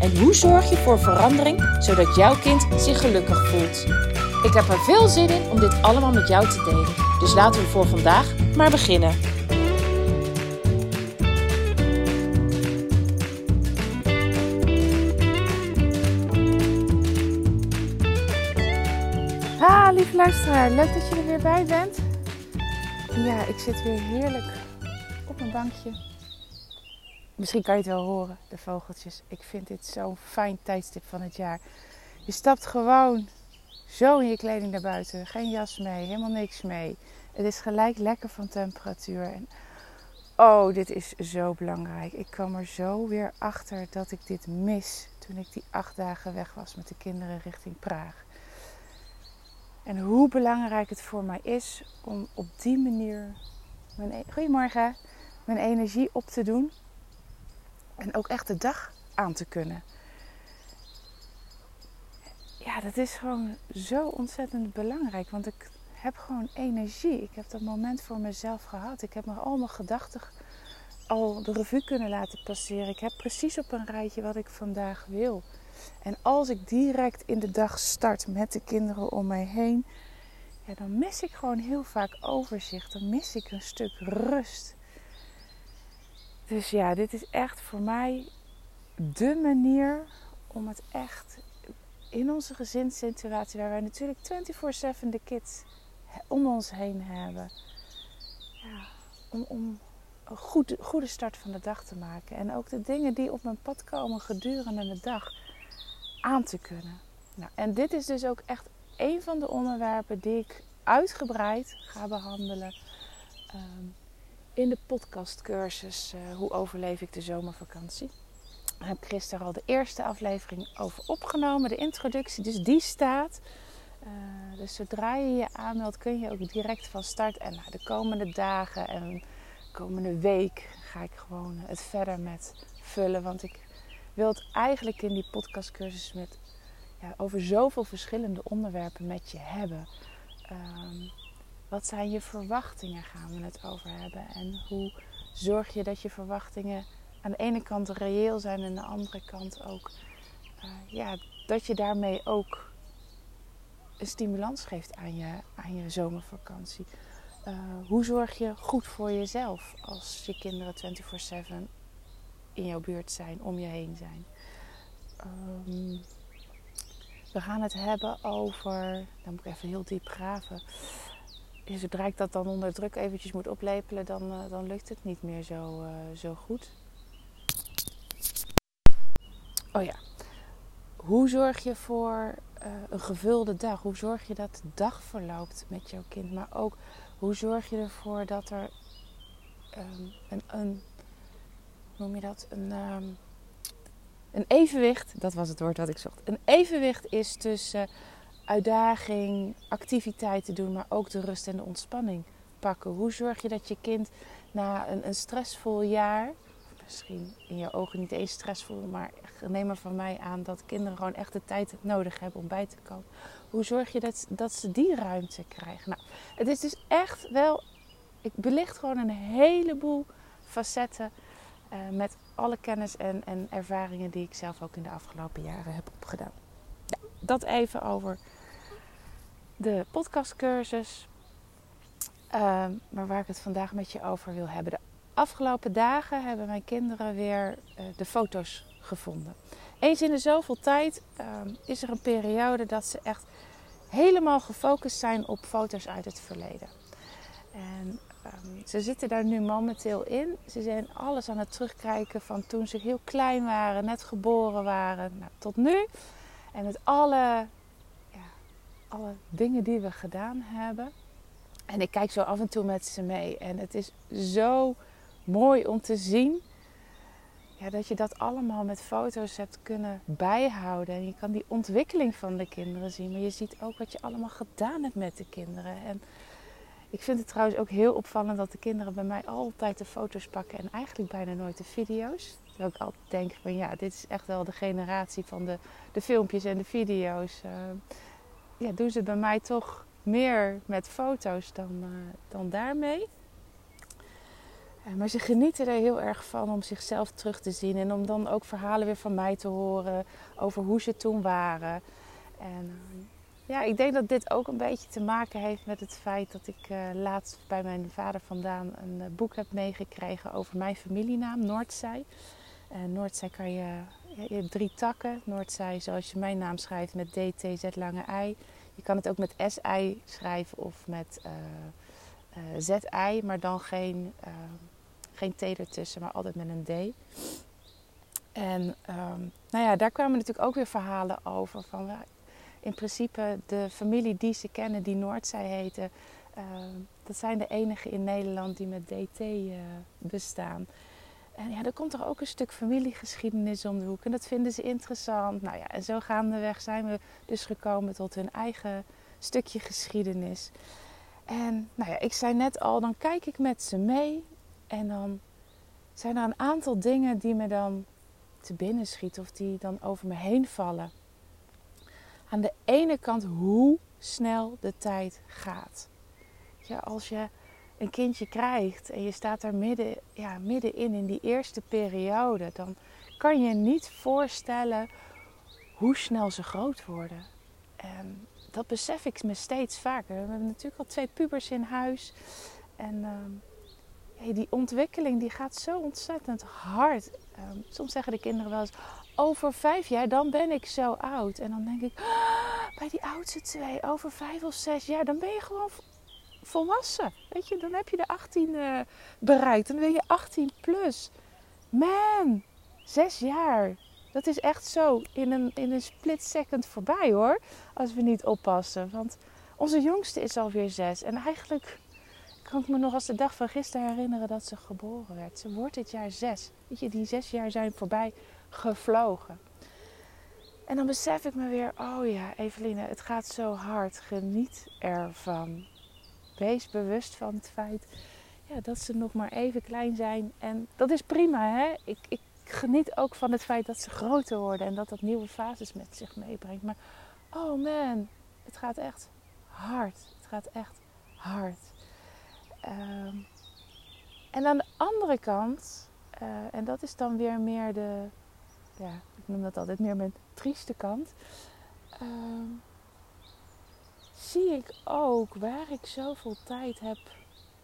En hoe zorg je voor verandering zodat jouw kind zich gelukkig voelt? Ik heb er veel zin in om dit allemaal met jou te delen. Dus laten we voor vandaag maar beginnen. Ha, lieve luisteraar, leuk dat je er weer bij bent. Ja, ik zit weer heerlijk op mijn bankje. Misschien kan je het wel horen, de vogeltjes. Ik vind dit zo'n fijn tijdstip van het jaar. Je stapt gewoon zo in je kleding naar buiten. Geen jas mee, helemaal niks mee. Het is gelijk lekker van temperatuur. En oh, dit is zo belangrijk. Ik kwam er zo weer achter dat ik dit mis toen ik die acht dagen weg was met de kinderen richting Praag. En hoe belangrijk het voor mij is om op die manier mijn, e- goedemorgen, mijn energie op te doen. En ook echt de dag aan te kunnen. Ja, dat is gewoon zo ontzettend belangrijk. Want ik heb gewoon energie. Ik heb dat moment voor mezelf gehad. Ik heb me al mijn gedachten al de revue kunnen laten passeren. Ik heb precies op een rijtje wat ik vandaag wil. En als ik direct in de dag start met de kinderen om mij heen, ja, dan mis ik gewoon heel vaak overzicht. Dan mis ik een stuk rust. Dus ja, dit is echt voor mij de manier om het echt in onze gezinssituatie, waar wij natuurlijk 24/7 de kids om ons heen hebben, ja, om, om een goed, goede start van de dag te maken. En ook de dingen die op mijn pad komen gedurende de dag aan te kunnen. Nou, en dit is dus ook echt een van de onderwerpen die ik uitgebreid ga behandelen um, in de podcastcursus uh, Hoe overleef ik de zomervakantie. Daar heb gisteren al de eerste aflevering over opgenomen, de introductie. Dus die staat. Uh, dus zodra je je aanmeldt kun je ook direct van start. En nou, de komende dagen en de komende week ga ik gewoon het verder met vullen. Want ik wil het eigenlijk in die podcastcursus met, ja, over zoveel verschillende onderwerpen met je hebben. Um, wat zijn je verwachtingen? Gaan we het over hebben. En hoe zorg je dat je verwachtingen aan de ene kant reëel zijn en aan de andere kant ook, uh, ja, dat je daarmee ook een stimulans geeft aan je, aan je zomervakantie. Uh, hoe zorg je goed voor jezelf als je kinderen 24/7 in jouw buurt zijn, om je heen zijn? Um, we gaan het hebben over. Dan moet ik even heel diep graven. Zodra ik dat dan onder druk eventjes moet oplepelen, dan, uh, dan lukt het niet meer zo, uh, zo goed. Oh ja. Hoe zorg je voor uh, een gevulde dag? Hoe zorg je dat de dag verloopt met jouw kind? Maar ook hoe zorg je ervoor dat er um, een, een, noem je dat? Een, um, een evenwicht, dat was het woord wat ik zocht. Een evenwicht is tussen uitdaging, activiteiten doen, maar ook de rust en de ontspanning pakken. Hoe zorg je dat je kind na een, een stressvol jaar, misschien in je ogen niet eens stressvol, maar neem maar van mij aan dat kinderen gewoon echt de tijd nodig hebben om bij te komen. Hoe zorg je dat, dat ze die ruimte krijgen? Nou, het is dus echt wel, ik belicht gewoon een heleboel facetten uh, met alle kennis en, en ervaringen die ik zelf ook in de afgelopen jaren heb opgedaan. Dat even over de podcastcursus. Uh, maar waar ik het vandaag met je over wil hebben. De afgelopen dagen hebben mijn kinderen weer uh, de foto's gevonden. Eens in de zoveel tijd uh, is er een periode dat ze echt helemaal gefocust zijn op foto's uit het verleden. En um, ze zitten daar nu momenteel in. Ze zijn alles aan het terugkijken van toen ze heel klein waren, net geboren waren, nou, tot nu. En met alle, alle dingen die we gedaan hebben. En ik kijk zo af en toe met ze mee. En het is zo mooi om te zien ja, dat je dat allemaal met foto's hebt kunnen bijhouden. En je kan die ontwikkeling van de kinderen zien. Maar je ziet ook wat je allemaal gedaan hebt met de kinderen. En ik vind het trouwens ook heel opvallend dat de kinderen bij mij altijd de foto's pakken en eigenlijk bijna nooit de video's. Dat ik altijd denk van ja, dit is echt wel de generatie van de, de filmpjes en de video's. Uh, ja, doen ze bij mij toch meer met foto's dan, uh, dan daarmee. Uh, maar ze genieten er heel erg van om zichzelf terug te zien en om dan ook verhalen weer van mij te horen over hoe ze toen waren. En ja, ik denk dat dit ook een beetje te maken heeft met het feit dat ik laatst bij mijn vader vandaan een boek heb meegekregen over mijn familienaam, Noordzij. Uh, Noordzij kan je, je hebt drie takken. Noordzij, zoals je mijn naam schrijft, met D, T, Z, lange I. Je kan het ook met S, I schrijven of met Z, I, maar dan geen, geen T ertussen, maar altijd met een D. En um, nou ja, daar kwamen natuurlijk ook weer verhalen over van in principe de familie die ze kennen, die Noordzij heten, uh, dat zijn de enige in Nederland die met DT uh, eh, bestaan. En ja, er komt er ook een stuk familiegeschiedenis om de hoek. En dat vinden ze interessant. Nou ja, en zo gaandeweg zijn we dus gekomen tot hun eigen stukje geschiedenis. En nou ja, ik zei net al, dan kijk ik met ze mee. En dan zijn er een aantal dingen die me dan te binnen schieten of die dan over me heen vallen aan de ene kant hoe snel de tijd gaat. Ja, als je een kindje krijgt en je staat daar midden, ja, middenin in die eerste periode, dan kan je niet voorstellen hoe snel ze groot worden. En dat besef ik me steeds vaker. We hebben natuurlijk al twee pubers in huis. En uh, die ontwikkeling die gaat zo ontzettend hard. Um, soms zeggen de kinderen wel eens: over vijf jaar, dan ben ik zo oud. En dan denk ik, bij die oudste twee, over vijf of zes jaar, dan ben je gewoon volwassen. Weet je, dan heb je de 18 uh, eh, bereikt. Dan ben je 18 plus. Man, zes jaar. Dat is echt zo in een, in een split second voorbij hoor. Als we niet oppassen. Want onze jongste is alweer zes. En eigenlijk kan ik me nog als de dag van gisteren herinneren dat ze geboren werd. Ze wordt dit jaar zes. Weet je, die zes jaar zijn voorbij gevlogen. En dan besef ik me weer, oh ja, Eveline, het gaat zo hard. Geniet ervan. Wees bewust van het feit ja, dat ze nog maar even klein zijn. En dat is prima, hè? Ik, ik geniet ook van het feit dat ze groter worden en dat dat nieuwe fases met zich meebrengt. Maar oh man, het gaat echt hard. Het gaat echt hard. Um, en aan de andere kant, uh, en dat is dan weer meer de, ja, ik noem dat altijd meer mijn trieste kant. Uh, zie ik ook waar ik zoveel tijd heb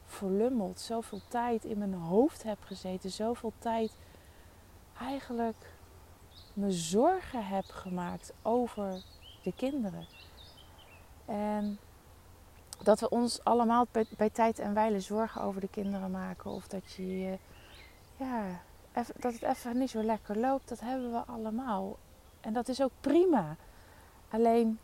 verlummeld, zoveel tijd in mijn hoofd heb gezeten, zoveel tijd eigenlijk me zorgen heb gemaakt over de kinderen. En dat we ons allemaal bij, tijd en wijle zorgen over de kinderen maken. Of dat je ja, dat het even niet zo lekker loopt, dat hebben we allemaal. En dat is ook prima. Alleen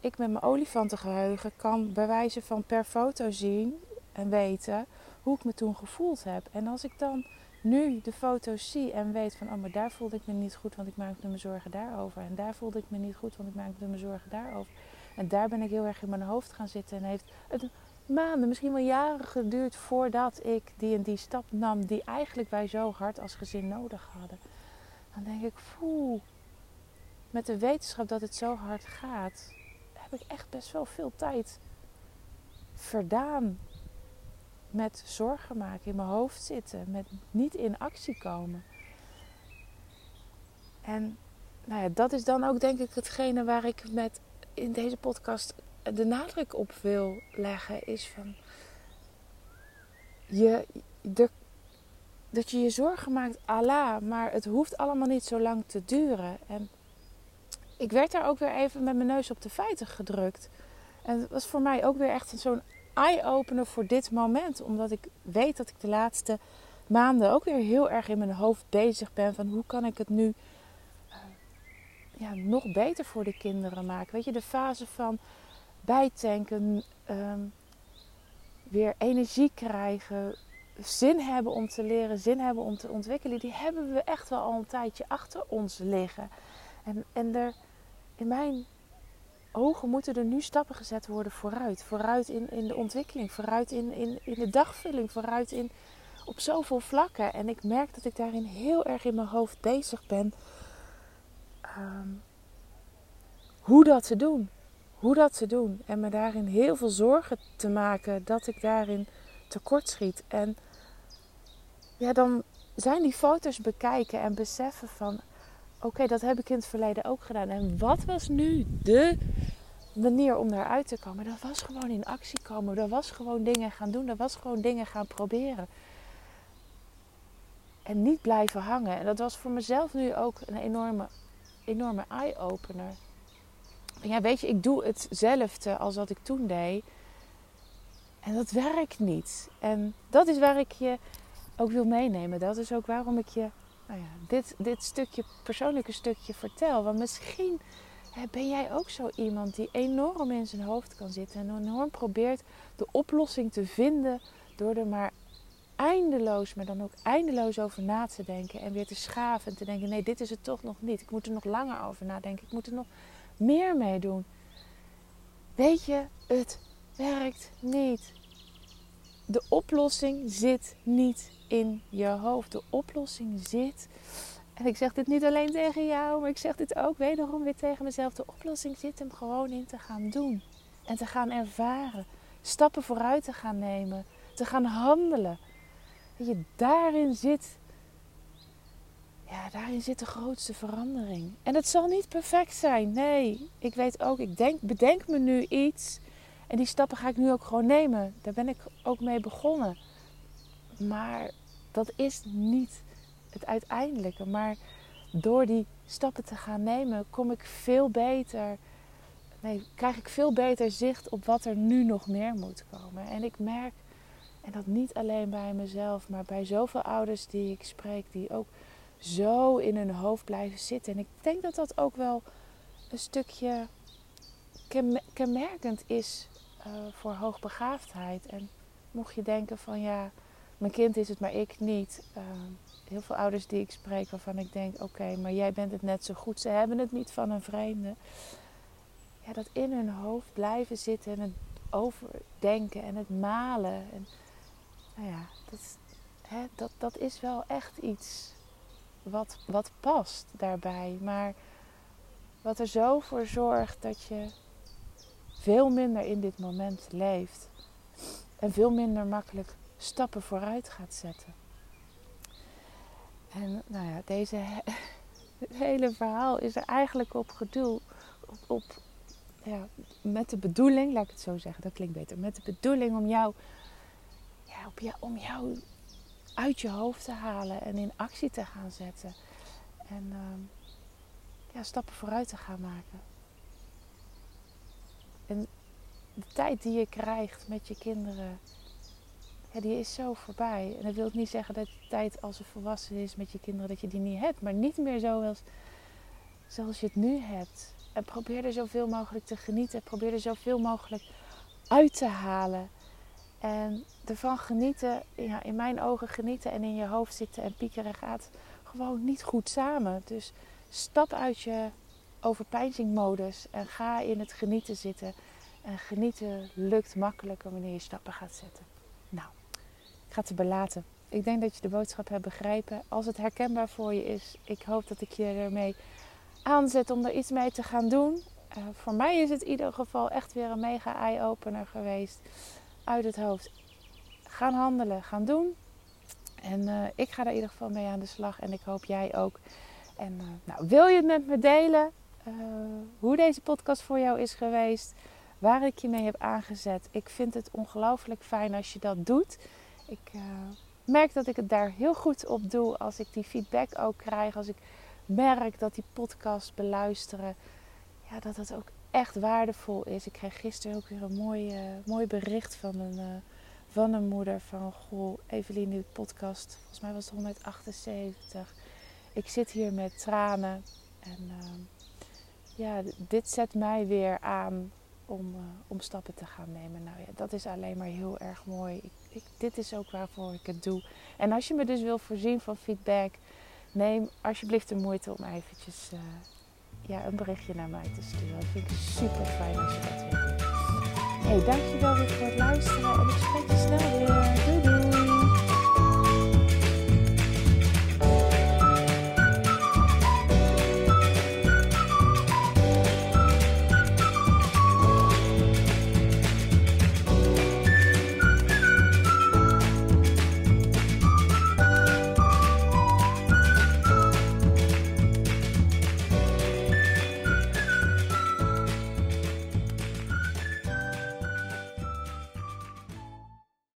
ik met mijn olifantengeheugen kan bij wijze van per foto zien en weten hoe ik me toen gevoeld heb. En als ik dan nu de foto's zie en weet van, oh, maar daar voelde ik me niet goed, want ik maakte me zorgen daarover. En daar voelde ik me niet goed, want ik maakte me zorgen daarover. En daar ben ik heel erg in mijn hoofd gaan zitten en heeft het maanden, misschien wel jaren geduurd voordat ik die en die stap nam die eigenlijk wij zo hard als gezin nodig hadden. Dan denk ik, poeh, met de wetenschap dat het zo hard gaat, heb ik echt best wel veel tijd verdaan met zorgen maken, in mijn hoofd zitten, met niet in actie komen. En nou ja, dat is dan ook denk ik hetgene waar ik met in deze podcast de nadruk op wil leggen is van je, de, dat je je zorgen maakt, Allah, maar het hoeft allemaal niet zo lang te duren. En ik werd daar ook weer even met mijn neus op de feiten gedrukt. En het was voor mij ook weer echt zo'n eye-opener voor dit moment, omdat ik weet dat ik de laatste maanden ook weer heel erg in mijn hoofd bezig ben van hoe kan ik het nu uh, ja, nog beter voor de kinderen maken. Weet je, de fase van bijtanken, um, weer energie krijgen, zin hebben om te leren, zin hebben om te ontwikkelen, die hebben we echt wel al een tijdje achter ons liggen. En, en er, in mijn ogen moeten er nu stappen gezet worden vooruit. Vooruit in, in de ontwikkeling, vooruit in, in, in de dagvulling, vooruit in, op zoveel vlakken. En ik merk dat ik daarin heel erg in mijn hoofd bezig ben. Ehm, hoe dat te doen. Hoe dat te doen. En me daarin heel veel zorgen te maken dat ik daarin tekortschiet. En ja, dan zijn die foto's bekijken en beseffen van... Oké, dat heb ik in het verleden ook gedaan. En wat was nu de manier om daaruit te komen? Dat was gewoon in actie komen. Dat was gewoon dingen gaan doen. Dat was gewoon dingen gaan proberen. En niet blijven hangen. En dat was voor mezelf nu ook een enorme, enorme eye-opener. Ja, weet je, ik doe hetzelfde als wat ik toen deed. En dat werkt niet. En dat is waar ik je ook wil meenemen. Dat is ook waarom ik je nou ja, dit, dit stukje, persoonlijke stukje vertel. Want misschien ben jij ook zo iemand die enorm in zijn hoofd kan zitten. En enorm probeert de oplossing te vinden door er maar eindeloos, maar dan ook eindeloos over na te denken. En weer te schaven en te denken, nee, dit is het toch nog niet. Ik moet er nog langer over nadenken. Ik moet er nog meer mee doen. Weet je, het werkt niet. De oplossing zit niet in je hoofd. De oplossing zit. En ik zeg dit niet alleen tegen jou, maar ik zeg dit ook wederom weer tegen mezelf. De oplossing zit hem gewoon in te gaan doen. En te gaan ervaren. Stappen vooruit te gaan nemen. Te gaan handelen. Je, daarin zit. Ja, daarin zit de grootste verandering. En het zal niet perfect zijn. Nee, ik weet ook, ik denk, bedenk me nu iets. En die stappen ga ik nu ook gewoon nemen. Daar ben ik ook mee begonnen. Maar dat is niet het uiteindelijke. Maar door die stappen te gaan nemen, kom ik veel beter. Nee, krijg ik veel beter zicht op wat er nu nog meer moet komen. En ik merk, en dat niet alleen bij mezelf, maar bij zoveel ouders die ik spreek, die ook zo in hun hoofd blijven zitten. En ik denk dat dat ook wel een stukje kenmerkend is uh, voor hoogbegaafdheid. En mocht je denken van ja, mijn kind is het, maar ik niet. Uh, heel veel ouders die ik spreek waarvan ik denk: oké, maar jij bent het net zo goed. Ze hebben het niet van een vreemde. Ja, dat in hun hoofd blijven zitten en het overdenken en het malen. En, nou ja, dat, hè, dat, dat is wel echt iets wat, wat past daarbij. Maar wat er zo voor zorgt dat je veel minder in dit moment leeft. En veel minder makkelijk stappen vooruit gaat zetten. En nou ja, deze het hele verhaal is er eigenlijk op gedoe, op, ja, met de bedoeling, laat ik het zo zeggen, dat klinkt beter, met de bedoeling om jou, ja, op om jou uit je hoofd te halen en in actie te gaan zetten. En uh, ja, stappen vooruit te gaan maken. En de tijd die je krijgt met je kinderen, die is zo voorbij. En dat wil niet zeggen dat de tijd als ze volwassen is met je kinderen, dat je die niet hebt. Maar niet meer zoals, zoals je het nu hebt. En probeer er zoveel mogelijk te genieten. Probeer er zoveel mogelijk uit te halen. En ervan genieten, ja, in mijn ogen genieten en in je hoofd zitten en piekeren gaat gewoon niet goed samen. Dus stap uit je overpeinzingmodus en ga in het genieten zitten. En genieten lukt makkelijker wanneer je stappen gaat zetten. Nou, ik ga het erbij laten. Ik denk dat je de boodschap hebt begrepen. Als het herkenbaar voor je is, ik hoop dat ik je ermee aanzet om er iets mee te gaan doen. Uh, voor mij is het in ieder geval echt weer een mega eye-opener geweest. Uit het hoofd. Gaan handelen, gaan doen. En uh, ik ga er in ieder geval mee aan de slag. En ik hoop jij ook. En uh, nou, wil je het met me delen? Hoe deze podcast voor jou is geweest? waar ik je mee heb aangezet. Ik vind het ongelooflijk fijn als je dat doet. Ik uh, merk dat ik het daar heel goed op doe als ik die feedback ook krijg. Als ik merk dat die podcast beluisteren, ja, dat dat ook echt waardevol is. Ik kreeg gisteren ook weer een mooi, uh, mooi bericht van een, van een moeder van... Goh, Evelien, die podcast, volgens mij was het 178. Ik zit hier met tranen en ja, dit zet mij weer aan om, uh, om stappen te gaan nemen. Nou ja, dat is alleen maar heel erg mooi. Ik, ik, dit is ook waarvoor ik het doe. En als je me dus wil voorzien van feedback, neem alsjeblieft de moeite om eventjes uh, ja, een berichtje naar mij te sturen. Dat vind ik super fijn als je dat wil doen. Hey, dankjewel weer voor het luisteren en ik spreek je snel weer. Doei doei!